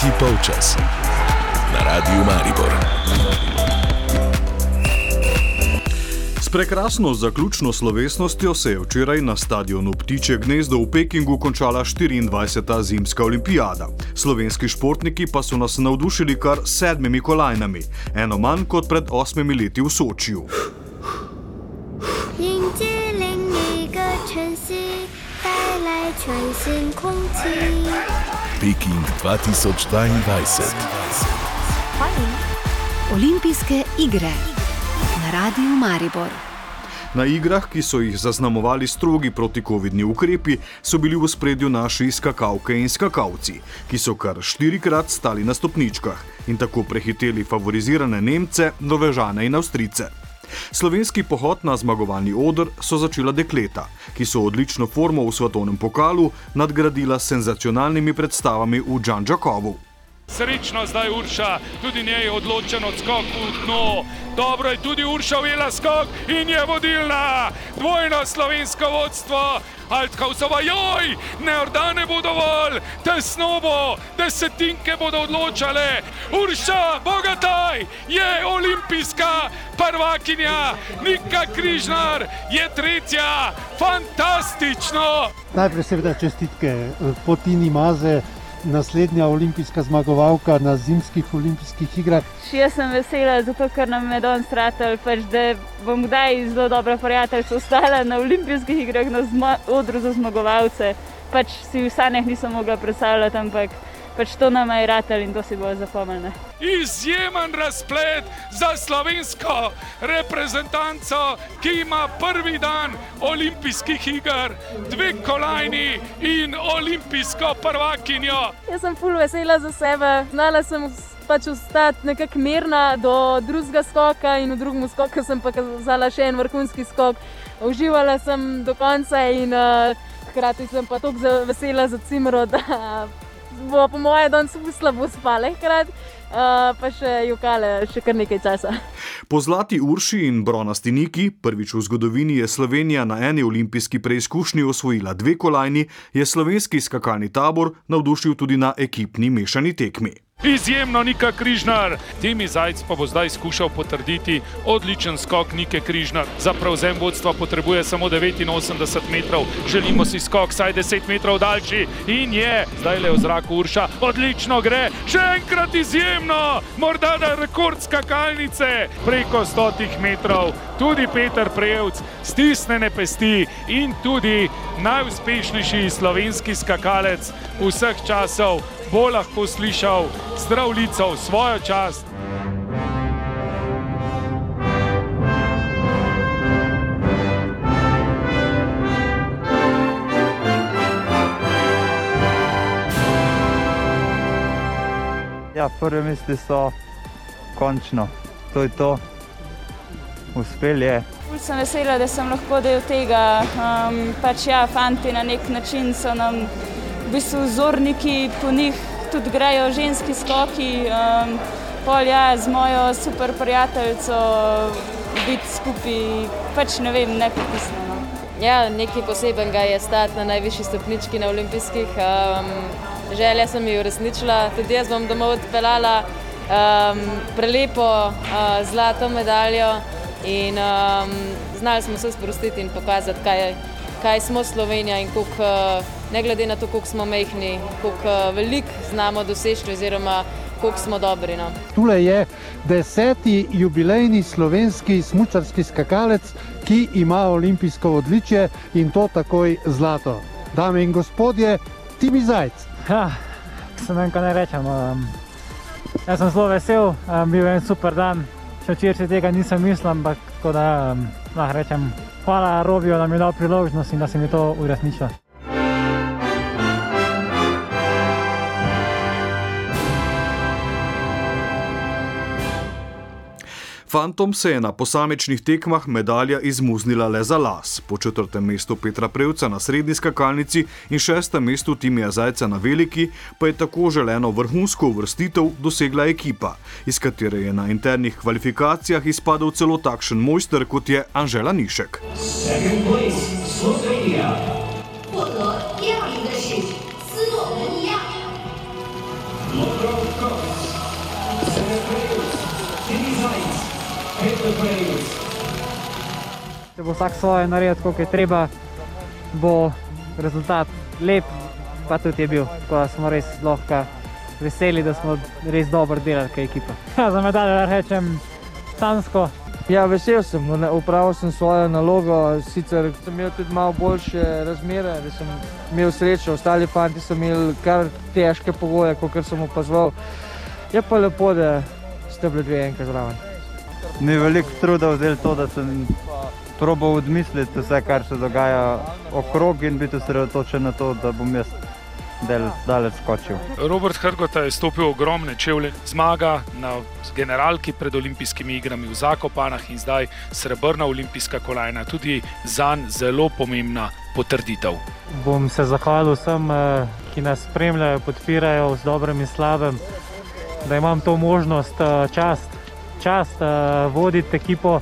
Tretji polčas na Radiu Maribor. S prekrasno zaključno slovesnostjo se je včeraj na stadionu Ptiče gnezdo v Pekingu končala 24. zimska olimpijada. Slovenski športniki pa so nas navdušili kar sedmimi kolajnami, eno manj kot pred osmimi leti v Sočiju. 迎接另一个城市，带来全新空气。 Peking 2022. Olimpijske igre na Radiu Maribor. Na igrah, ki so jih zaznamovali strogi protikovidni ukrepi, so bili v spredju naši skakalke in skakalci, ki so kar štirikrat stali na stopničkah in tako prehiteli favorizirane Nemce, Norvežane in Avstrice. Slovenski pohod na zmagovalni odr so začela dekleta, ki so odlično formo v svetovnem pokalu nadgradila s senzacionalnimi predstavami v Džanžakovu. Srečno zdaj Urša, tudi njej odločen odskok v dno. Dobro je tudi Urša ujela skok in je vodilna. Dvojno slovensko vodstvo. Altkausova, joj, ne ordane bo dovolj, tesno bo, desetinke bodo odločale. Urša, bogataj, je olimpijska prvakinja, Nika Križnar je tretja, fantastično. Najprej seveda čestitke eh, Potini Maze, naslednja olimpijska zmagovalka na zimskih olimpijskih igrah. Jaz sem vesela, zato ker nam je danes stratel, pač, da bom kdaj zelo dobra prijateljica ostala na olimpijskih igrah na odru za zmagovalce. Pač si v sanjah nisem mogla predstavljati, ampak pač to nam je ratel in to si bo zapomnila. Izjemen razplet za slovensko reprezentanco, ki ima prvi dan olimpijskih iger, dve kolajni in olimpijsko prvakinjo. Jaz sem full vesela za sebe. Znala sem pač ostati nekako mirna do drugega skoka in v drugem skoku sem pa kazala še en vrhunski skok. Uživala sem do konca in uh, hkrati sem pa tako vesela za cimro, da bo po moje danes ful slabo spale hkrati. Uh, pa še jokale, še kar nekaj časa. Po zlati Urši in bronasti Niki, prvič v zgodovini je Slovenija na eni olimpijski preizkušnji osvojila dve kolajni, je slovenski skakalni tabor navdušil tudi na ekipni mešani tekmi. Izjemno Nika Križnar. Timi Zajc pa bo zdaj skušal potrditi odličen skok Nike Križnar. Za prevzem vodstva potrebuje samo 89 metrov. Želimo si skok vsaj 10 metrov daljši in je. Zdaj le v zraku Urša. Odlično gre. Še enkrat izjemno. Morda na rekord skakalnice. Preko 100 metrov. Tudi Peter Prejevc stisnjene pesti in tudi najuspešnejši slovenski skakalec vseh časov bo lahko slišal zdravljico v svojo čast. Ja, prve misli so končno, to je to, uspel je. Ful sem vesela, da sem lahko del tega. Um, pač ja, fanti na nek način so nam v bistvu vzorniki, po njih tudi grejo ženski skoki. Um, pol ja, z mojo super prijateljico biti skupaj, pač ne vem, nepopisno. No. Ja, nekaj posebenega je stati na najvišji stopnički na olimpijskih. Um, želja sem jih uresničila, tudi jaz bom domov odpeljala um, prelepo uh, zlato medaljo in um, znali smo se sprostiti in pokazati, kaj, kaj smo Slovenija in koliko, uh, ne glede na to, koliko smo mehni, koliko uh, veliko znamo doseči oziroma koliko smo dobri. No. Tule je deseti jubilejni slovenski smučarski skakalec, ki ima olimpijsko odličje in to takoj zlato. Dame in gospodje, Timi Zajc. Ja, sem en, kaj ne rečem. Um, jaz sem zelo vesel, um, bil je en super dan. Še včeraj tega nisem mislil, ampak tako da um, lahko rečem, hvala Robijo, da mi je dal priložnost in da si mi to uresničil. Fantom se je na posamičnih tekmah medalja izmuznila le za las. Po četrtem mestu Petra Prevca na srednji skakalnici in šestem mestu Timija Zajca na veliki pa je tako želeno vrhunsko uvrstitev dosegla ekipa, iz katere je na internih kvalifikacijah izpadel celo takšen mojster, kot je Anžela Nišek. Second place, Slovenija. Če bo vsak svoje naredil, kot je treba, bo rezultat lep, pa tudi je bil. Tako da smo res lahko veseli, da smo res dobro delali, kot ekipa. Ja, za medaljo rečem Sansko. Ja, vesel sem, upravil sem svojo nalogo, sicer sem imel tudi malo boljše razmere, da sem imel srečo, ostali fanti so imeli kar težke pogoje, kot sem opazoval. Je pa lepo, da ste bili dve enke zraven. Mi je veliko truda vzeli to, da sem probal odmisliti vse, kar se dogaja okrog in biti osredotočen na to, da bom jaz del daleč skočil. Robert Hrgota je stopil ogromne čevlje, zmaga na generalki pred olimpijskimi igrami v Zakopanah in zdaj srebrna olimpijska kolajna, tudi za njega zelo pomembna potrditev. Bom se zahvalil vsem, eh, ki nas spremljajo, podpirajo z dobrim in slabim, da imam to možnost, eh, čast, čast eh, voditi ekipo,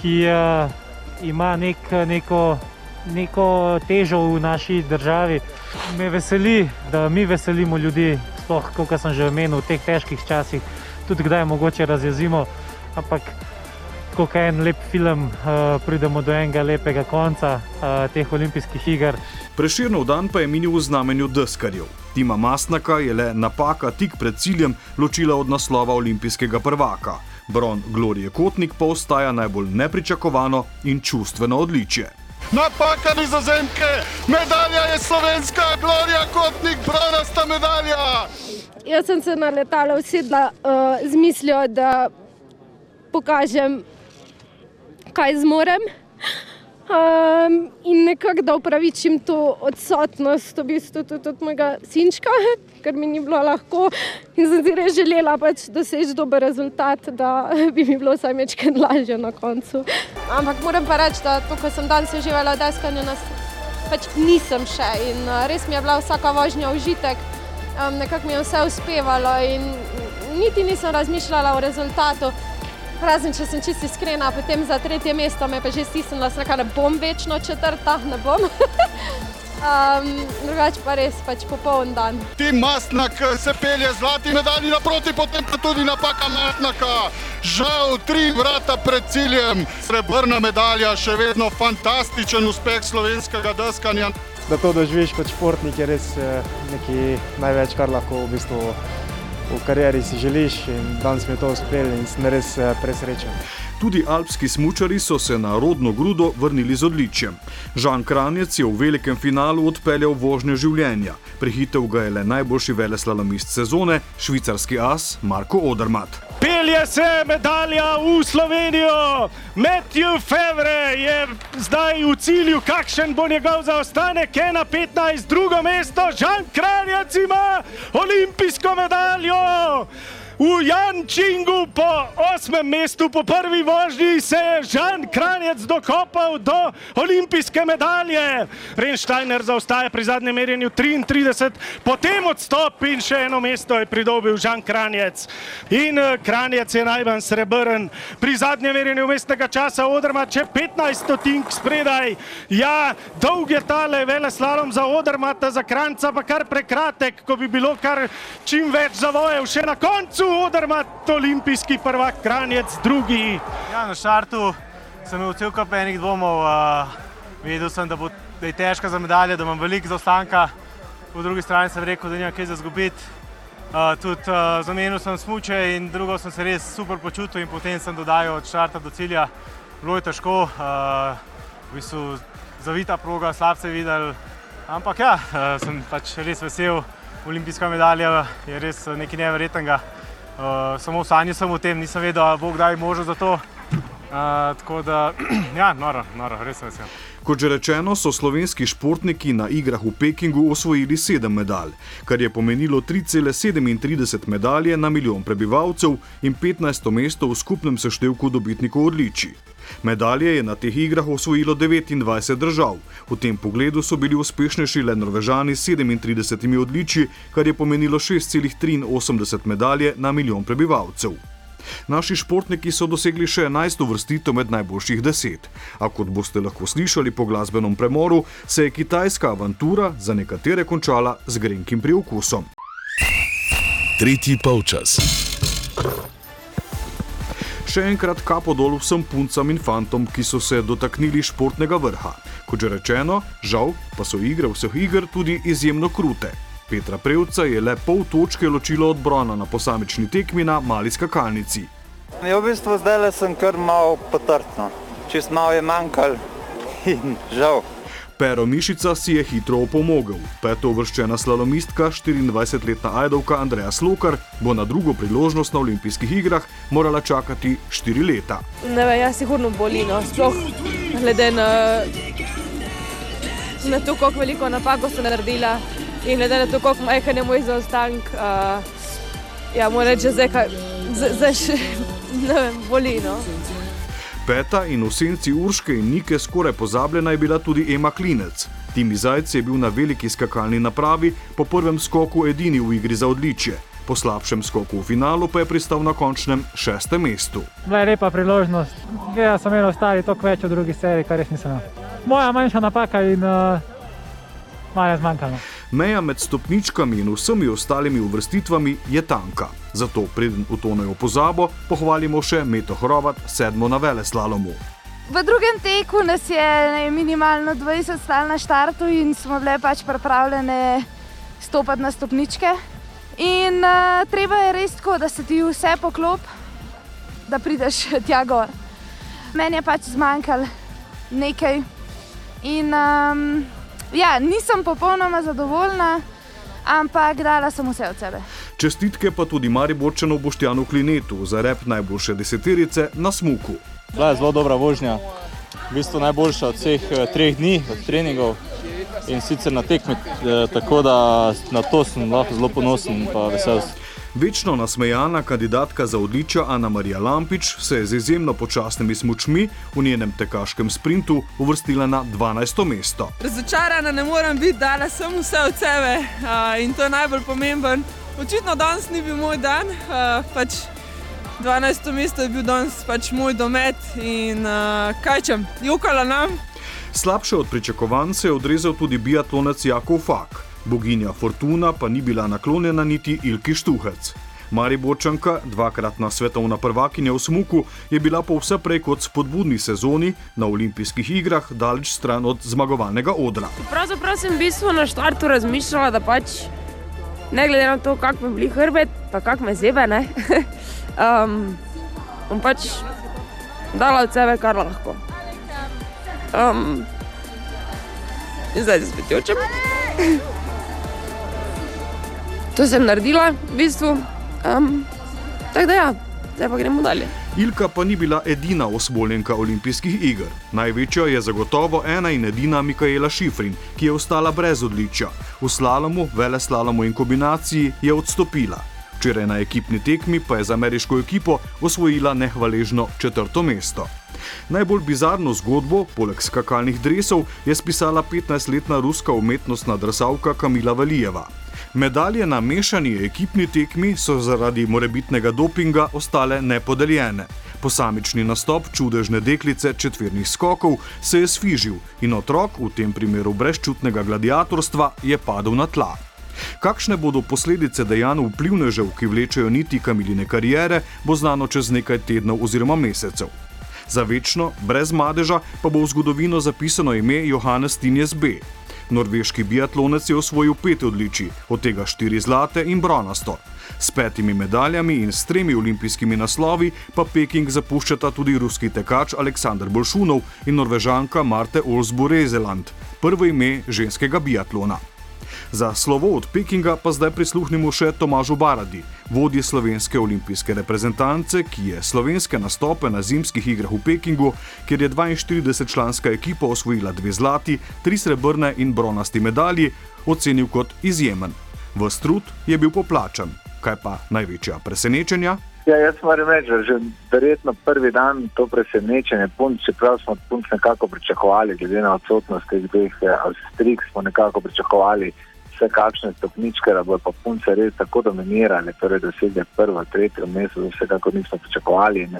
ki ima nek, neko, neko težo v naši državi. Me veseli, da mi veselimo ljudi, sploh kot sem že omenil, v teh težkih časih, tudi kdaj mogoče razjezimo, ampak kot en lep film, uh, pridemo do enega lepega konca uh, teh olimpijskih iger. Preširnov dan pa je minil v znamenju deskarjev. Tima Masnaka je le napaka tik pred ciljem ločila od naslova olimpijskega prvaka. Bron Glorije Kotnik pa ostaja najbolj nepričakovano in čustveno odličje. Napaka nizozemke, medalja je slovenska, Glorija Kotnik, bronasta medalja. Jaz sem se na letalo usedla uh, z mislijo, da pokažem, kaj zmorem. Um, in nekako da upravičim to odsotnost, v bistvu tudi od mojega sinčka, ker mi ni bilo lahko in sem si res želela pač doseči dober rezultat, da bi mi bilo vsaj nekaj lažje na koncu. Ampak moram pa reči, da to, kar sem danes uživala v deskanju, nas pač nisem še in res mi je bila vsaka vožnja užitek, um, nekako mi je vse uspevalo in niti nisem razmišljala o rezultatu. Razen če sem čisto iskrena, potem za tretje mesto me pa že stisnila, da ne bom večno četrta, ne bom. um, drugač pa res pač popoln dan. Tim Mastnak se pelje z zlati medalji naproti, potem pa tudi napaka Mastnaka. Žal, tri vrata pred ciljem, srebrna medalja, še vedno fantastičen uspeh slovenskega deskanja. Da to doživiš kot športnik je res nekaj največ, kar lahko v bistvu v karieri si želiš in danes mi je to uspelo in sem res presrečen. Tudi alpski smočari so se na rodno grudo vrnili z odličjem. Žan Kranjec je v velikem finalu odpeljal vožnje življenja. Prehitev ga je le najboljši veleslalomist sezone, švicarski as Marko Odermat. Pelje se medalja v Slovenijo. Matthew Fevre je zdaj v cilju, kakšen bo njegov zaostanek. 1-15, drugo mesto, Žan Kranjec ima olimpijsko medaljo. V Jančingu po osmem mestu, po prvi vožnji, se je Žan Kranjec dokopal do olimpijske medalje. Renštajner zaostaja pri zadnjem merjenju 33, potem odstop in še eno mesto je pridobil Žan Kranjec. In Kranjec je najmanj srebrn. Pri zadnjem merjenju mestnega časa Odrma, če 15 stotink spredaj. Ja, dolg je tale veleslalom za Odrmata, za Kranjca pa kar prekratek, ko bi bilo kar čim več zavojev še na koncu. Odrmat, olimpijski prvak, Kranjec, drugi. Ja, na štartu sem imel cel kup enih dvomov. Uh, vedel sem, da, bo, da je težko za medalje, da imam veliko zaostanka. Po drugi strani sem rekel, da nimam kaj za zgubiti. Uh, tudi uh, zamenil sem smuče in drugo sem se res super počutil in potem sem dodajal od štarta do cilja. Bilo je težko, uh, v bistvu zavita proga, slab se je videl. Ampak ja, uh, sem pač res vesel. Olimpijska medalja je res nekaj neverjetnega. Uh, samo v sanji sem o tem, nisem vedel, da bo kdaj možno za to. Uh, tako da, ja, noro, noro, res sem vesel. Kot že rečeno, so slovenski športniki na igrah v Pekingu osvojili sedem medalj, kar je pomenilo 3,37 medalje na milijon prebivalcev in 15. mesto v skupnem seštevku dobitnikov odličij. Medalje je na teh igrah osvojilo 29 držav. V tem pogledu so bili uspešnejši le Norvežani s 37 odličji, kar je pomenilo 6,83 medalje na milijon prebivalcev. Naši športniki so dosegli še 11 uvrstitev med najboljših deset. A kot boste lahko slišali po glasbenem premoru, se je kitajska avantura za nekatere končala z grenkim priokusom. Tretji polčas. Še enkrat kapo dol vsem puncam in fantom, ki so se dotaknili športnega vrha. Kot že rečeno, žal pa so igre vseh iger tudi izjemno krute. Petra Prevca je le pol točke ločilo od brona na posamični tekmi na mali skakalnici. Ja, v bistvu zdaj sem kar malo potrtno, čist malo je manjkal in žal. Pero Mišica si je hitro opomogel. Peto uvrščena slalomistka, 24-letna Ajdovka Andreja Slokar, bo na drugo priložnost na olimpijskih igrah morala čakati 4 leta. Ne vem, jaz sigurno boli, no. sploh glede na, na to, koliko veliko napako sem naredila in glede na to, koliko majhen je moj zaostank. Uh, ja, moram reči, kaj, zdaj še ne vem, boli. No. Peta in v senci Urške in Nike skoraj pozabljena je bila tudi Ema Klinec. Timi Zajc je bil na veliki skakalni napravi po prvem skoku edini v igri za odličje. Po slabšem skoku v finalu pa je pristal na končnem šestem mestu. Bila je lepa priložnost. Jaz sem imel ostali toliko več od drugih serij, kar res nisem imel. Moja manjša napaka in uh, malo zmanjkalo. Meja med stopničkami in vsemi ostalimi uvrstitvami je tanka. Zato, preden utonejo v pozabo, pohvalimo še Meto Hrovat, sedmo na vele slalomu. V drugem teku nas je ne, minimalno 20 stal na štartu in smo bile pač pripravljene stopiti na stopničke. In uh, treba je res tako, da se ti vse poklop, da prideš tja gor. Meni je pač zmanjkalo nekaj. In um, ja, nisem popolnoma zadovoljna, ampak dala sem vse od sebe. Čestitke pa tudi Mariborčanu Boštjanu Klinetu za rep najboljše deseterice na smuku. Bila je zelo dobra vožnja, v bistvu najboljša od vseh eh, treh dni, od treningov in sicer na tekmi, eh, tako da na to sem lahko zelo ponosen in vesel. Večno nasmejana kandidatka za odličja Ana Marija Lampič se je z izjemno počasnimi smočmi v njenem tekaškem sprintu uvrstila na 12. mesto. Razočarana ne morem biti, dala sem vse od sebe uh, in to je najbolj pomemben. Očitno danes ni bil moj dan, uh, pač 12. mesto je bil danes pač moj domet in kaj čem, jokala nam. Slabše od pričakovanj se je odrezal tudi biatlonec Jakov Fak. Boginja Fortuna pa ni bila naklonjena niti Ilki Štuhec. Mariborčanka, dvakratna svetovna prvakinja v smuku, je bila po vse prej kot spodbudni sezoni na olimpijskih igrah daleč stran od zmagovalnega odra. Pravzaprav sem v bistvu na štartu razmišljala, da pač ne glede na to, kako mi bili hrbet, pa kako me zebe, ne. um, bom pač dala od sebe kar lahko. Um, zdaj se spet očem. To sem naredila, v bistvu. Um, tako da ja, zdaj pa gremo dalje. Ilka pa ni bila edina osvoljenka olimpijskih iger. Največja je zagotovo ena in edina Mikaela Šifrin, ki je ostala brez odličja. V slalomu, vele slalomu in kombinaciji je odstopila. Včeraj na ekipni tekmi pa je za ameriško ekipo osvojila nehvaležno četrto mesto. Najbolj bizarno zgodbo, poleg skakalnih dresov, je spisala 15-letna ruska umetnostna drsavka Kamila Valijeva. Medalje na mešani ekipni tekmi so zaradi morebitnega dopinga ostale nepodeljene. Posamični nastop čudežne deklice četvernih skokov se je sfižil in otrok, v tem primeru brezčutnega gladiatorstva, je padel na tla. Kakšne bodo posledice dejanj vplivnežev, ki vlečejo niti kamiline karijere, bo znano čez nekaj tednov oziroma mesecev. Za večno, brez madeža, pa bo v zgodovino zapisano ime Johannes Tinjes B. Norveški biatlonec je osvojil pet odličij, od tega štiri zlate in bronasto. S petimi medaljami in s tremi olimpijskimi naslovi pa Peking zapuščata tudi ruski tekač Aleksandr Bolšunov in norvežanka Marte Olsbu-Rezeland, prvo ime ženskega biatlona. Za slovo od Pekinga pa zdaj prisluhnimo še Tomažu Baradi, vodji slovenske olimpijske reprezentance, ki je slovenske nastope na zimskih igrah v Pekingu, kjer je 42-članska ekipa osvojila dve zlati, tri srebrne in bronasti medalji, ocenil kot izjemen. V strud je bil poplačan. Kaj pa največja presenečenja? Ja, jaz moram reči, da že verjetno prvi dan to presenečenje, čeprav smo punc nekako pričakovali, glede na odsotnost teh dveh eh, Avstrijk, smo nekako pričakovali vse kakšne stopničke, da bodo punce res tako dominirali, torej dosegli prvo, tretje mesto, vsekako nismo pričakovali. In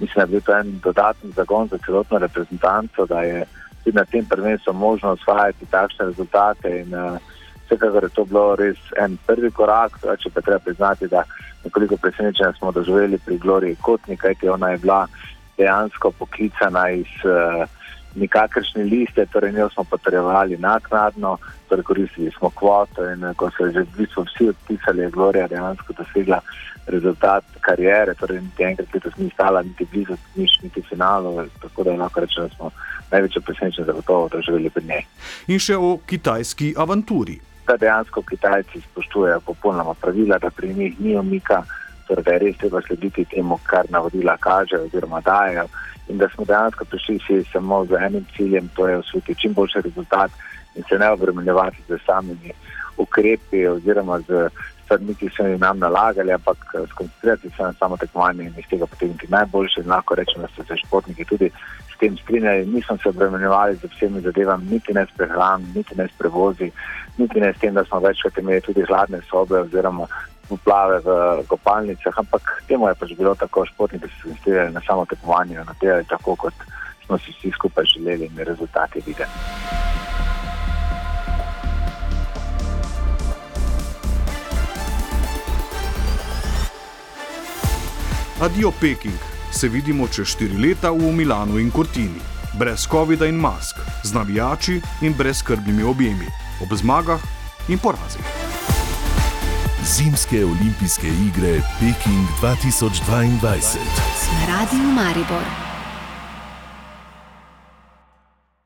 mislim, da je bil to en dodatni zagon za celotno reprezentanco, da je tudi na tem prvenstvu možno osvajati takšne rezultate. In, uh, Vsekakor je to bilo res en prvi korak, če pa treba priznati, da nekoliko presenečenja smo doživeli pri Gloriji Kotni, kajti ona je bila dejansko poklicana iz uh, nikakršne liste, torej njo smo potrjevali naknadno, torej koristili smo kvoto in uh, ko so že v bistvu vsi odpisali, je Glorija dejansko dosegla rezultat karijere, torej niti enkrat letos ni stala, niti blizu, nič, niti finalu, tako da lahko rečem, da smo največje presenečenje zagotovo doživeli pri njej. In še o kitajski avanturi. Da dejansko Kitajci spoštujejo popolnoma pravila, da pri njih ni omika, torej da je res treba slediti temu, kar navodila kažejo oziroma dajo. In da smo dejansko prišli vsi samo z enim ciljem, to je osvojiti čim boljši rezultat in se ne obremenjevati z samimi ukrepi oziroma z stvarmi, ki so jim nam nalagali, ampak skoncentrirati se na samo tekmovanje in iz tega potegniti najboljše. In lahko rečem, da so se športniki tudi s tem strinjali. Nismo se obremenjevali z vsemi zadevami, niti ne s prehranom, niti ne s prevozi, niti ne s tem, da smo večkrat imeli tudi hladne sobe oziroma poplave v kopalnicah, ampak temu je pač bilo tako, športniki so se koncentrirali na samo tekmovanje, na ali tako, kot smo si vsi skupaj želeli in rezultati videli. Adijo Peking, se vidimo čez štiri leta v Milanu in Cortini, brez COVID-a in mask, z navijači in brez skrbnimi objemi, ob zmagah in porazih. Zimske olimpijske igre Peking 2022. Na radiju Maribor.